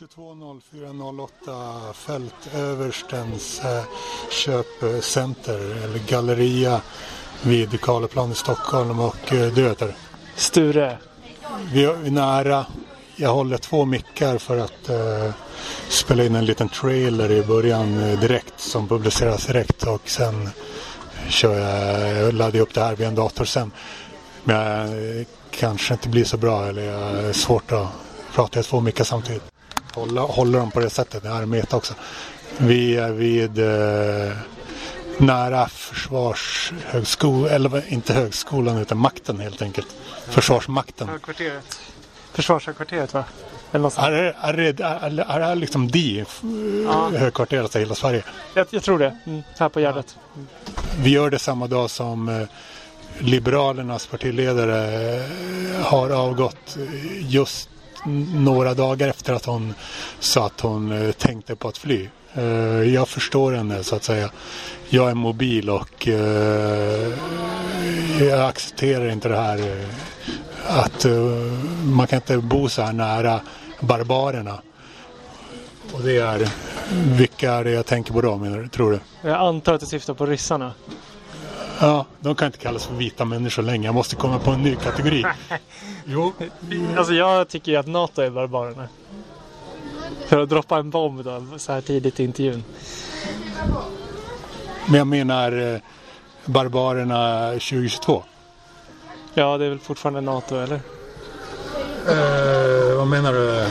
22.04.08 Fältöverstens eh, köpcenter eller galleria vid Karleplan i Stockholm och eh, du heter? Sture. Vi är nära. Jag håller två mickar för att eh, spela in en liten trailer i början eh, direkt som publiceras direkt och sen kör jag, jag laddar upp det här vid en dator sen. Men jag kanske inte blir så bra eller jag är svårt att prata i två mickar samtidigt. Hålla, håller dem på det sättet, det är meta också. Vi är vid eh, nära försvarshögskolan, eller inte högskolan utan makten helt enkelt. Försvarsmakten. Högkvarteret. Försvarshögkvarteret va? Eller något sånt. Är det, är är det, är det liksom de Ja. högkvarteret i hela Sverige? Jag, jag tror det. Mm, här på Gärdet. Vi gör det samma dag som eh, Liberalernas partiledare eh, har avgått eh, just några dagar efter att hon sa att hon eh, tänkte på att fly. Eh, Jag förstår henne så att säga. Jag är mobil och eh, jag accepterar inte det här att man kan inte bo så här nära barbarerna. Och det är, vilka är det jag tänker på då menar du, tror du? Jag antar att du syftar på ryssarna. Ja, de kan inte kallas för vita människor längre. Jag måste komma på en ny kategori. Jo, Alltså jag tycker ju att NATO är barbarerna. För att droppa en bomb då, så här tidigt i intervjun. men jag menar eh, barbarerna 2022. Ja, det är väl fortfarande NATO eller? Eh, vad menar du?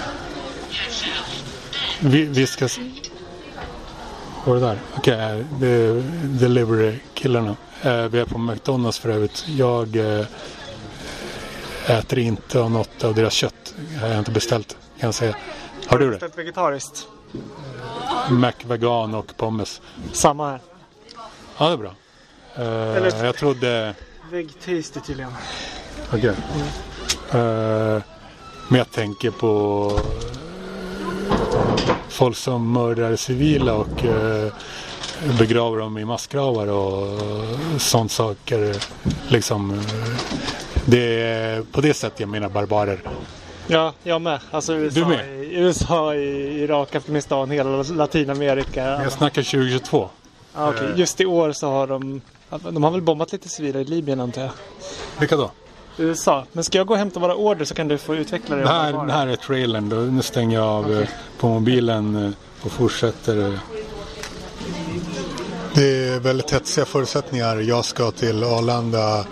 Vi, vi ska... är det där? Okej, det är delivery-killarna. Eh, vi är på McDonalds för övrigt. Jag eh, äter inte av något av deras kött. Jag har inte beställt kan jag säga. Har du det? Beställt vegetariskt. Mac, vegan och pommes. Samma här. Ja, det är bra. Eh, Eller- Jag trodde... Veg tasty tydligen. Okej. Eh, men jag tänker på folk som mördar civila och eh, begraver dem i massgravar och sånt saker. Liksom, eh, det är på det sättet jag menar barbarer. Ja, jag med. Alltså USA, Du med? I, USA i Irak, Afghanistan, hela Latinamerika. Jag snackar 2022. Ja, okej. Just i år så har de... De har väl bombat lite civila i Libyen antar jag. Vilka då? USA. Men ska jag gå och hämta våra order så kan du få utveckla det. Det här, det här är trailern. Då. Nu stänger jag av eh, på mobilen eh, och fortsätter. eh. Det är väldigt hetsiga förutsättningar. Jag ska till Arlanda,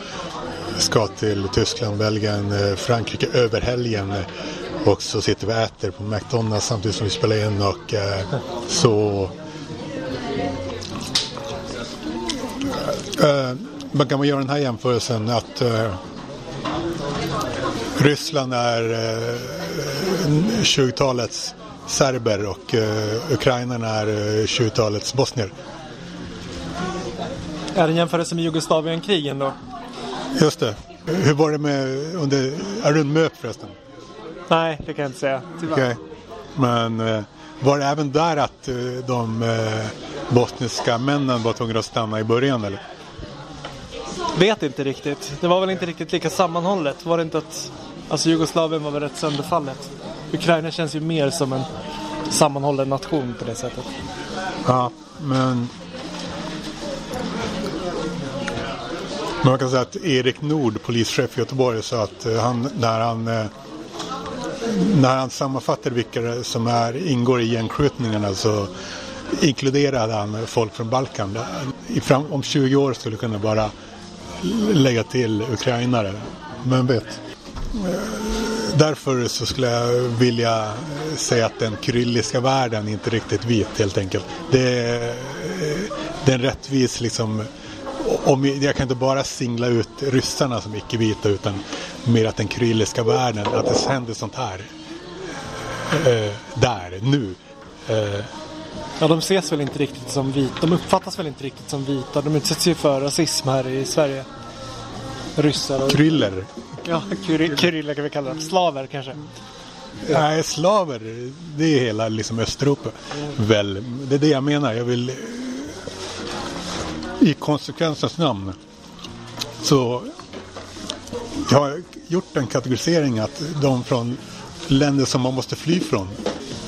ska till Tyskland, Belgien, eh, Frankrike över helgen. Eh, och så sitter vi och äter på McDonalds samtidigt som vi spelar in och eh, så man kan man göra den här jämförelsen att Ryssland är 20-talets serber och eh, Ukraina är 20-talets bosnier. Är det en jämförelse med Jugoslavienkrigen då? Just det. Hur var det med under, är du en MÖP förresten? Nej, det kan jag inte säga. Tyvärr. Okej. Men eh, var det även där att eh, de eh, bosniska männen var tvungna att stanna i början eller? Vet inte riktigt. Det var väl inte riktigt lika sammanhållet. Var det inte att... Alltså Jugoslavien var väl rätt sönderfallet. Ukraina känns ju mer som en sammanhållen nation på det sättet. Ja, men... Men man kan säga att Erik Nord, polischef i Göteborg, sa att eh, han, när han eh, när han sammanfattade vilka det som är, ingår i gängskjutningarna så inkluderade han folk från Balkan. I fram, om 20 år skulle det kunna bara lägga till ukrainare. Men vet. Eh, därför så skulle jag vilja säga att den kyrilliska världen är inte riktigt vit helt enkelt. Det är, det är en rättvis liksom om, jag kan inte bara singla ut ryssarna som icke-vita utan mer att den kyrilliska världen, att det händer sånt här eh, där, nu. Eh, Ja, de ses väl inte riktigt som vita. De uppfattas väl inte riktigt som vita. De utsätts ju för rasism här i Sverige. Ryssar och... kryller. Ja, kyriller kan vi kalla dem. Slaver kanske. Nej, slaver, det är hela liksom Östeuropa. Väl, det är det jag menar. Jag vill i konsekvensens namn så jag har gjort en kategorisering att de från länder som man måste fly från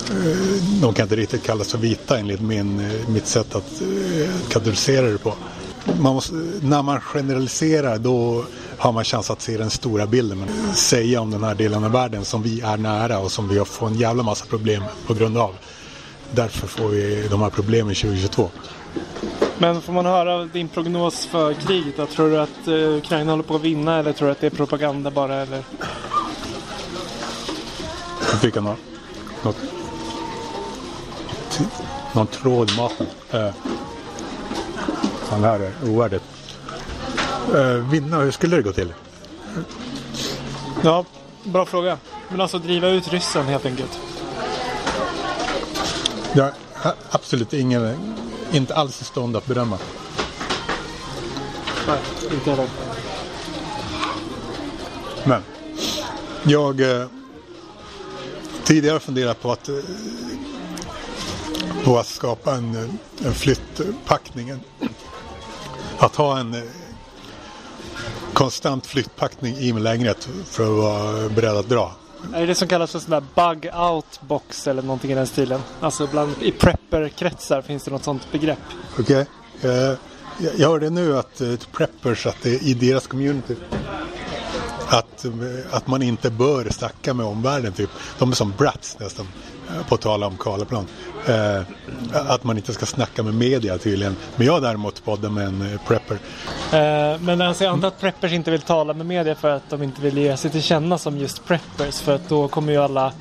eh, de kan inte riktigt kallas för vita enligt min, eh, mitt sätt att eh, kategorisera det på. Man måste, när man generaliserar då har man chans att se den stora bilden. Men säga om den här delen av världen som vi är nära och som vi har fått en jävla massa problem på grund av. Därför får vi de här problemen 2022. Men får man höra din prognos för kriget då? Tror du att eh, Ukraina håller på att vinna eller tror du att det är propaganda bara? Eller? Jag fick något, något, någon tråd i maten. Eh, fan, det här är ovärdigt. Eh, vinna, hur skulle det gå till? Ja, bra fråga. Men alltså driva ut ryssen helt enkelt. Jag har absolut ingen, inte alls i stånd att bedöma. Nej, inte heller. Men jag eh, tidigare funderat på att, eh, på att skapa en, eh, en flyttpackning. Att ha en eh, konstant flyttpackning i min lägenhet för att vara beredd att dra. Är det det som kallas för sån där bug out box eller någonting i den stilen? Alltså bland, i prepper-kretsar finns det något sånt begrepp. Okej. Okay. jag- jag hörde nu att eh, uh, preppers, att det är i deras community att, att man inte bör snacka med omvärlden typ. De är som brats nästan, på tala om Karlaplan. Eh, att man inte ska snacka med media tydligen. Men jag däremot poddar med en eh, prepper. Eh, men alltså jag antar att preppers inte vill tala med media för att de inte vill ge sig till känna som just preppers. För att då kommer ju alla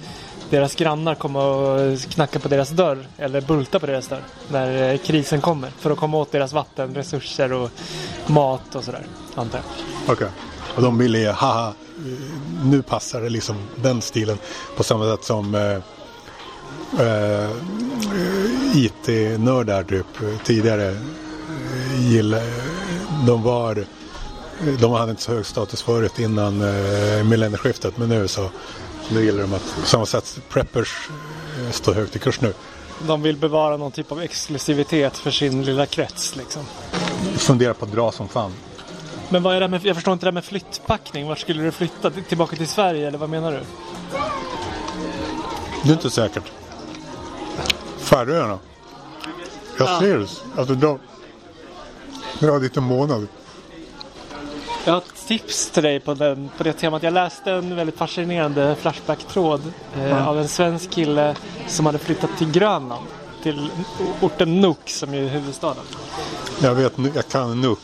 deras grannar komma och knacka på deras dörr eller bulta på deras dörr när eh, krisen kommer. För att komma åt deras vatten, resurser och mat och sådär. Antar jag. Okej. Och de ville ge, haha, nu passar det liksom den stilen. På samma sätt som eh, eh, IT-nördar typ tidigare eh, gilla, de var de hade inte så hög status förut innan eh, millennieskiftet men nu så nu gillar de att på samma sätt preppers eh, står högt i kurs nu. De vill bevara någon typ av exklusivitet för sin lilla krets liksom. Funderar på att dra som fan. Men vad är det med, jag förstår inte det här med flyttpackning. Vart skulle du flytta? Tillbaka till Sverige eller vad menar du? Det är inte säkert. Färöarna. Jag Ja. ser det. Alltså de... Dra dit en månad. Jag har ett tips till dig på, den, på det temat. Jag läste en väldigt fascinerande Flashback-tråd eh, av en svensk kille som hade flyttat till Grönland. Till orten Nuuk som är huvudstaden. Jag vet, jag kan Nuuk.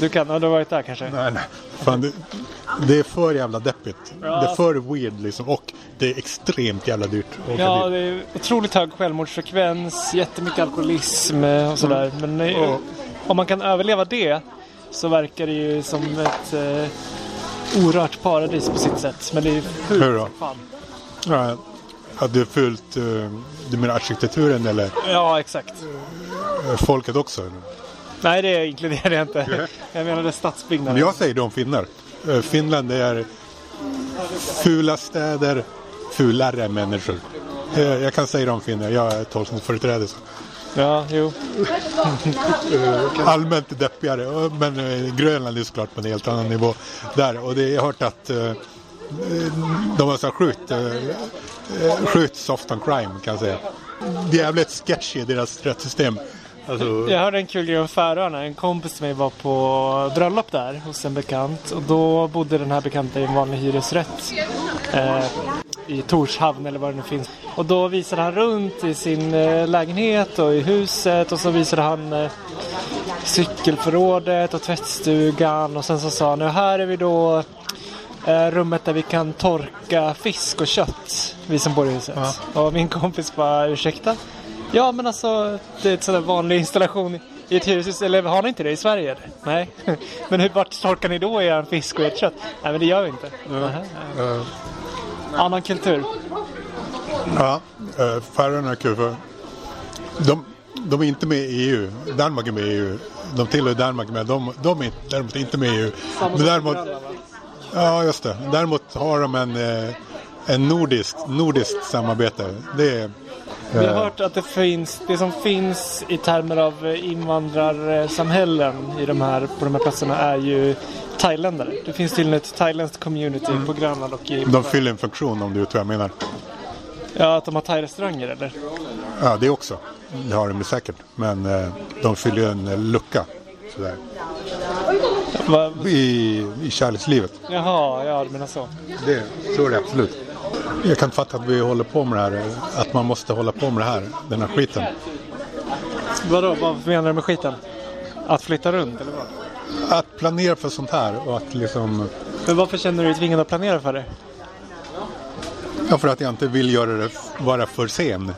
Du kan, har varit där kanske? Nej, nej. Fan, det, det är för jävla deppigt. Ja. Det är för weird liksom. Och det är extremt jävla dyrt. Ja, det är otroligt hög självmordsfrekvens, jättemycket alkoholism eh, och sådär. Men eh, Ja. om man kan överleva det så verkar det ju som ett eh, orört paradis på sitt sätt. Men det är fult Hur då? fan. Ja, att det är fullt. eh, Du menar arkitekturen eller Ja, exakt. folket också? eller? Nej, det inkluderar jag inte. Jag menade Men stadsbyggnaden. jag säger det om finnar. Eh, Finland är fula städer, fulare människor. Eh, Jag kan säga det om finnar. Jag är tolkningsföreträdare. Ja, jo. allmänt deppigare. Men eh, Grönland är såklart på en helt annan nivå där. Och det, jag har hört att eh, de har eh, eh, sjukt soft on crime kan jag säga. Det är jävligt sketchy deras rättssystem. Alltså, Jag hörde en kul grej om Färöarna. En kompis till mig var på bröllop där hos en bekant. Och då bodde den här bekanta i en vanlig hyresrätt. Eh, I Torshavn eller vad det nu finns. Och då visade han runt i sin eh, lägenhet och i huset. Och så visade han eh, cykelförrådet och tvättstugan. Och sen så sa han, "Ja, här är vi då eh, rummet där vi kan torka fisk och kött. Vi som bor i huset. Och min kompis bara, ursäkta? Ja men alltså, det är en sån där vanlig installation i ett hyreshus. Eller har ni inte det i Sverige? eller? Nej. men hur, vart torkar ni då er fisk och ert kött? Nej men det gör vi inte. Nähä. eh, Annan kultur. ja, eh, Färöarna är kul för de, de är inte med i EU. Danmark är med i EU. De tillhör Danmark men de, de är däremot inte med i EU. Men däremot, ja just det. Däremot har de en, eh, en nordiskt, nordiskt samarbete. Det är Vi har hört att det finns, det som finns i termer av eh, invandrarsamhällen i de här, på de här platserna är ju thailändare. Det finns till ett thailändskt community på Grönland och i De fyller en funktion om du vet vad jag menar. Ja, att de har thai-restauranger eller? Ja, det också. Det har de säkert. Men eh, de fyller en eh, lucka. Sådär. Va? I, I kärlekslivet. Jaha, ja du menar så. Det, så är det absolut. Jag kan inte fatta att vi håller på med det här. Att man måste hålla på med det här. Den här skiten. Vadå, vad menar du med skiten? Att flytta runt eller vad? Att planera för sånt här och att liksom... Men varför känner du dig tvingad att planera för det? Ja, för att jag inte vill göra det vara för sen.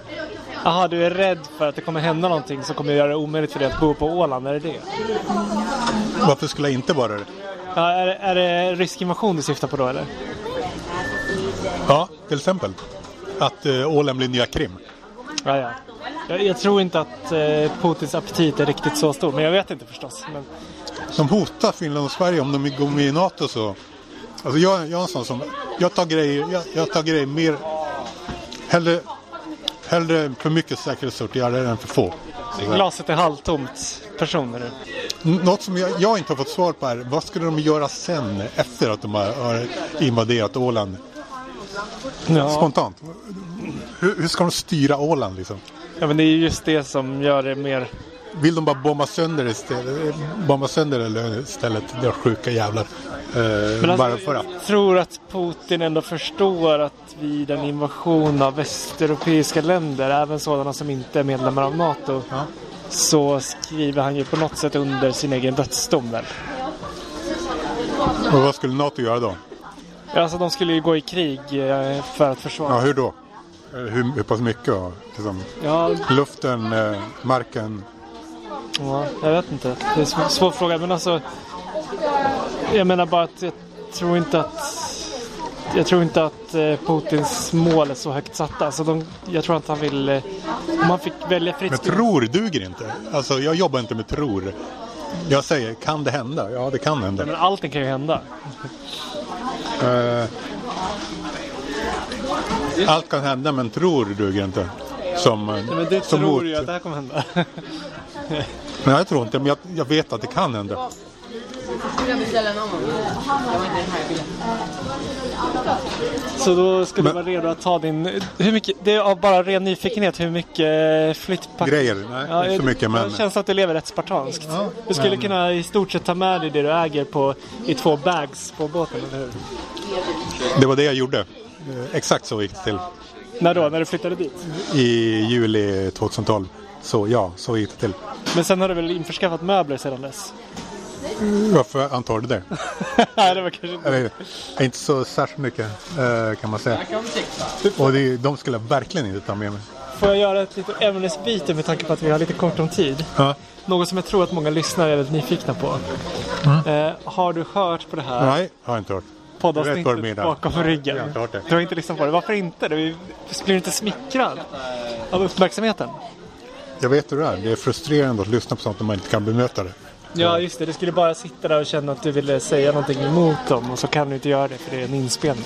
Jaha, du är rädd för att det kommer hända någonting som kommer göra det omöjligt för dig att bo på Åland, är det det? Varför skulle jag inte vara det? Ja, är, är det rysk invasion du syftar på då eller? Ja, till exempel. Att eh, blir nya Krim. Ja, ja. Jag, jag tror inte att eh, Putins aptit är riktigt så stor, men jag vet inte förstås. Men, De hotar Finland och Sverige om de går med i NATO så. Alltså jag, jag är en sån som, jag tar grejer, jag, jag tar grejer mer, hellre, hellre för mycket säkerhetsåtgärder än för få. glaset är halvtomt person är du. N- Något som jag, jag inte har fått svar på är, vad skulle de göra sen efter att de har, har invaderat Åland? Ja. Spontant. Hur, hur ska de styra Åland liksom? ja, men det är ju just det som gör det mer... Vill de bara bomba sönder istället? Bomba sönder eller istället? Det sjuka jävlar. Eh, Men alltså, bara. Jag tror att Putin ändå förstår att vid en invasion av västeuropeiska länder, även sådana som inte är medlemmar av NATO, Ja. så skriver han ju på något sätt under sin egen dödsdom väl? Och vad skulle NATO göra då? Alltså de skulle ju gå i krig eh, för att försvara. Ja, hur då? Eh, Hur, hur pass mycket? då? Liksom, Ja, luften, eh, marken. ja, jag vet inte. Det är en svår, svår fråga. Men alltså, jag menar bara att jag tror inte att jag tror inte att Putins mål är så högt satta. Alltså de, jag tror att han vill... Om han fick välja fritt... Men tror duger inte. Alltså, jag jobbar inte med tror. Jag säger, kan det hända? Ja, det kan hända. Men allting kan ju hända. Eh, allt kan hända, men tror duger inte. Som, eh, Men du som tror mot. ju att det här kommer hända. Men jag tror inte, men jag, jag vet att det kan hända. Skulle jag beställa en annan? Jag var inte den här bilden. Så då ska du Men- vara redo att ta din... Hur mycket, det är av bara ren nyfikenhet, hur mycket flyttpack... Grejer? Nej, inte så mycket, men... Det känns att du lever rätt spartanskt. Ja, du skulle men- kunna i stort sett ta med dig det du äger på, i två bags på båten, eller hur? Det var det jag gjorde. Eh, Exakt så gick det till. När då? När du flyttade dit? I juli 2012. Så ja, så gick det till. Men sen har du väl införskaffat möbler sedan dess? Varför antar du det? Nej, det var kanske inte... Eller, inte så särskilt mycket eh, kan man säga. Och det, de skulle jag verkligen inte ta med mig. Får jag göra ett litet ämnesbyte med tanke på att vi har lite kort om tid? Ja. Något som jag tror att många lyssnare är väldigt nyfikna på. Eh, har du hört på det här Nej, har jag inte hört. Poddavsnittet bakom ryggen? Jag har inte hört det. Du har inte lyssnat på det. Varför inte? Du blir inte smickrad av uppmärksamheten? Jag vet hur det är. Det är frustrerande att lyssna på sånt när man inte kan bemöta det. Ja, just det. Du skulle bara sitta där och känna att du ville säga någonting emot dem och så kan du inte göra det för det är en inspelning.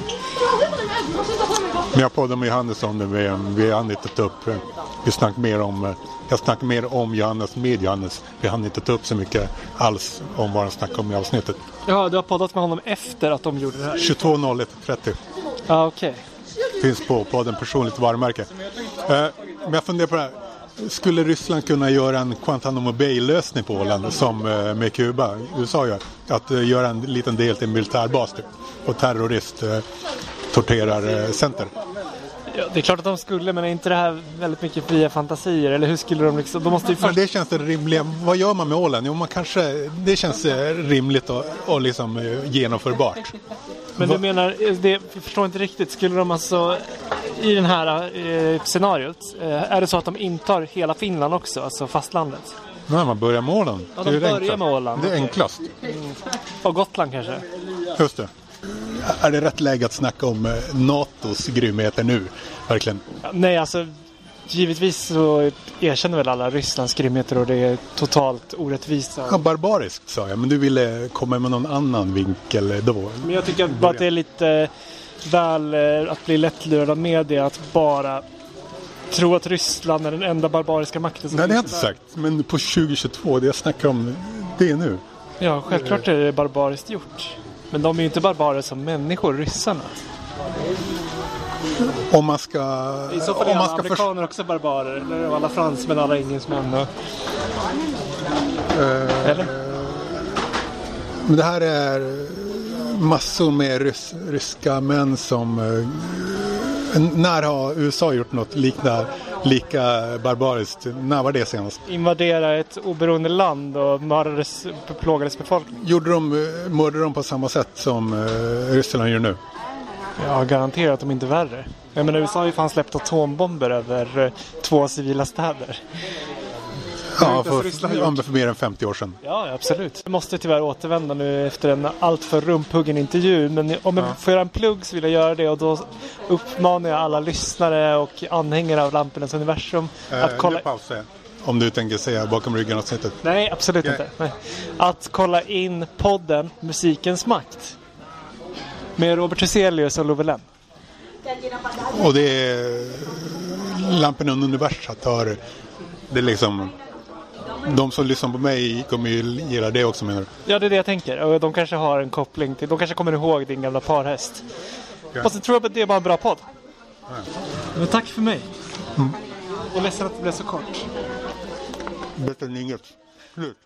Men jag poddade med Johannes om det. Vi, vi hann inte ta upp. Vi snackade mer om... eh, Jag snackade mer om Johannes med Johannes. Vi hann inte ta upp så mycket alls om vad han snackade om i avsnittet. Ja, du har poddat med honom efter att de gjorde det här? 22.01.30 Ja, okej. finns på podden Personligt varumärke. Eh, Men jag funderar på det här. Skulle Ryssland kunna göra en Guantanamo Bay-lösning på Åland som eh, med Kuba? USA gör. Att eh, göra en liten del till en militärbas typ. Och terrorist eh, torterarcenter. Eh, Ja, det är klart att de skulle, men är inte det här väldigt mycket fria fantasier? Eller hur skulle de liksom... De måste ju först... det känns det rimliga. Vad gör man med Åland? Jo, man kanske, det känns eh, rimligt och, och liksom eh, genomförbart. Men du menar, eh, det, jag förstår inte riktigt. Skulle de alltså i det här eh, scenariot, eh, är det så att de intar hela Finland också, alltså fastlandet? Nej, man börjar med Åland. Ja, Det är de det börjar enklast. med Åland, Det är enklast. Och Gotland kanske? Just det. Är det rätt läge att snacka om eh, NATOs grymheter nu? Verkligen. Nej, alltså givetvis så erkänner väl alla Rysslands grymheter och det är totalt orättvist. Ja, barbariskt sa jag, men du ville komma med någon annan vinkel då. Men jag tycker bara att det är lite väl eh, att bli lättlurad av media att bara tro att Ryssland är den enda barbariska makten som Nej, det har jag inte sagt. Men på 2022, det jag snackar om, det är nu. Ja, självklart är det barbariskt gjort. Men de är ju inte barbarer som människor, ryssarna. Om man ska... I så fall är alla amerikaner också barbarer. Eller alla fransmän, alla engelsmän. Och... Eh, Eller? Men det här är massor med rys, ryska män som... eh, När har USA gjort något liknande, lika barbariskt? När var det senast? Invadera ett oberoende land och mördades, plågades befolkning. Gjorde de, eh, mördade de på samma sätt som eh, Ryssland gör nu? Ja, garanterat om inte värre. Jag menar, USA har ju fan släppt atombomber över eh, två civila städer. Ja, för, gjort. ja, för mer än 50 år sedan. Ja, absolut. Jag måste tyvärr återvända nu efter en alltför rumphuggen intervju. Men om jag får göra en plugg så vill jag göra det och då uppmanar jag alla lyssnare och anhängare av Lampornas universum Eh, att kolla... Om du tänker säga bakom ryggen avsnittet. Nej, absolut Nej. inte. Nej. Att kolla in podden Musikens makt. Med Robert Hyselius och Love Lenn. Och det är Lamporna universat har... Det är liksom... De som lyssnar på mig kommer ju gilla det också menar du? Ja, det är det jag tänker. De kanske har en koppling till... De kanske kommer ihåg din gamla parhäst. Ja. Fast jag tror att det är bara en bra podd. Men tack för mig. Och ledsen att det blev så kort. Bättre än inget. Slut.